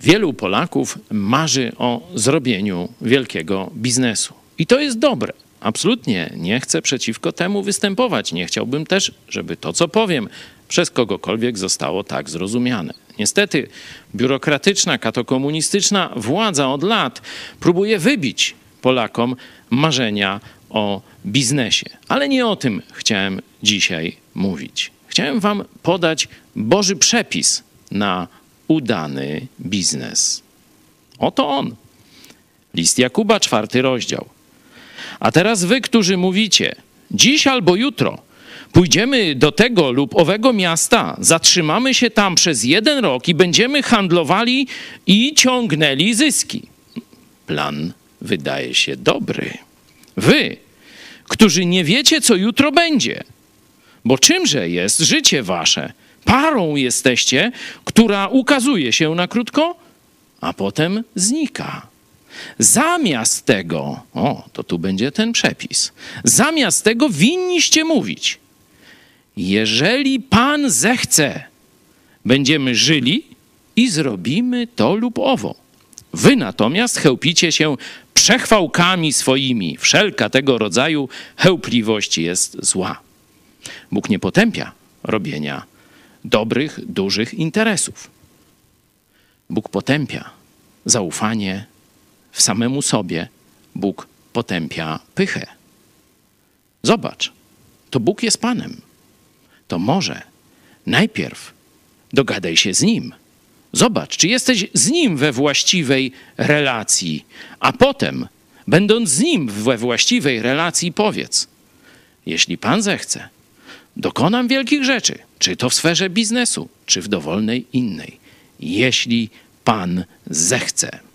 Wielu Polaków marzy o zrobieniu wielkiego biznesu. I to jest dobre. Absolutnie nie chcę przeciwko temu występować. Nie chciałbym też, żeby to, co powiem, przez kogokolwiek zostało tak zrozumiane. Niestety, biurokratyczna, katokomunistyczna władza od lat próbuje wybić Polakom marzenia o biznesie. Ale nie o tym chciałem dzisiaj mówić. Chciałem Wam podać Boży przepis na udany biznes. Oto on. List Jakuba, czwarty rozdział. A teraz wy, którzy mówicie, dziś albo jutro pójdziemy do tego lub owego miasta, zatrzymamy się tam przez jeden rok i będziemy handlowali i ciągnęli zyski. Plan wydaje się dobry. Wy, którzy nie wiecie, co jutro będzie, bo czymże jest życie wasze? Parą jesteście, która ukazuje się na krótko, a potem znika. Zamiast tego, o, to tu będzie ten przepis. Zamiast tego winniście mówić: Jeżeli Pan zechce, będziemy żyli i zrobimy to lub owo. Wy natomiast chełpicie się przechwałkami swoimi. Wszelka tego rodzaju chełpliwość jest zła. Bóg nie potępia robienia dobrych, dużych interesów. Bóg potępia zaufanie w samemu sobie. Bóg potępia pychę. Zobacz, to Bóg jest Panem. To może najpierw dogadaj się z Nim. Zobacz, czy jesteś z Nim we właściwej relacji, a potem, będąc z Nim we właściwej relacji, powiedz: Jeśli Pan zechce, dokonam wielkich rzeczy, czy to w sferze biznesu, czy w dowolnej innej, jeśli Pan zechce.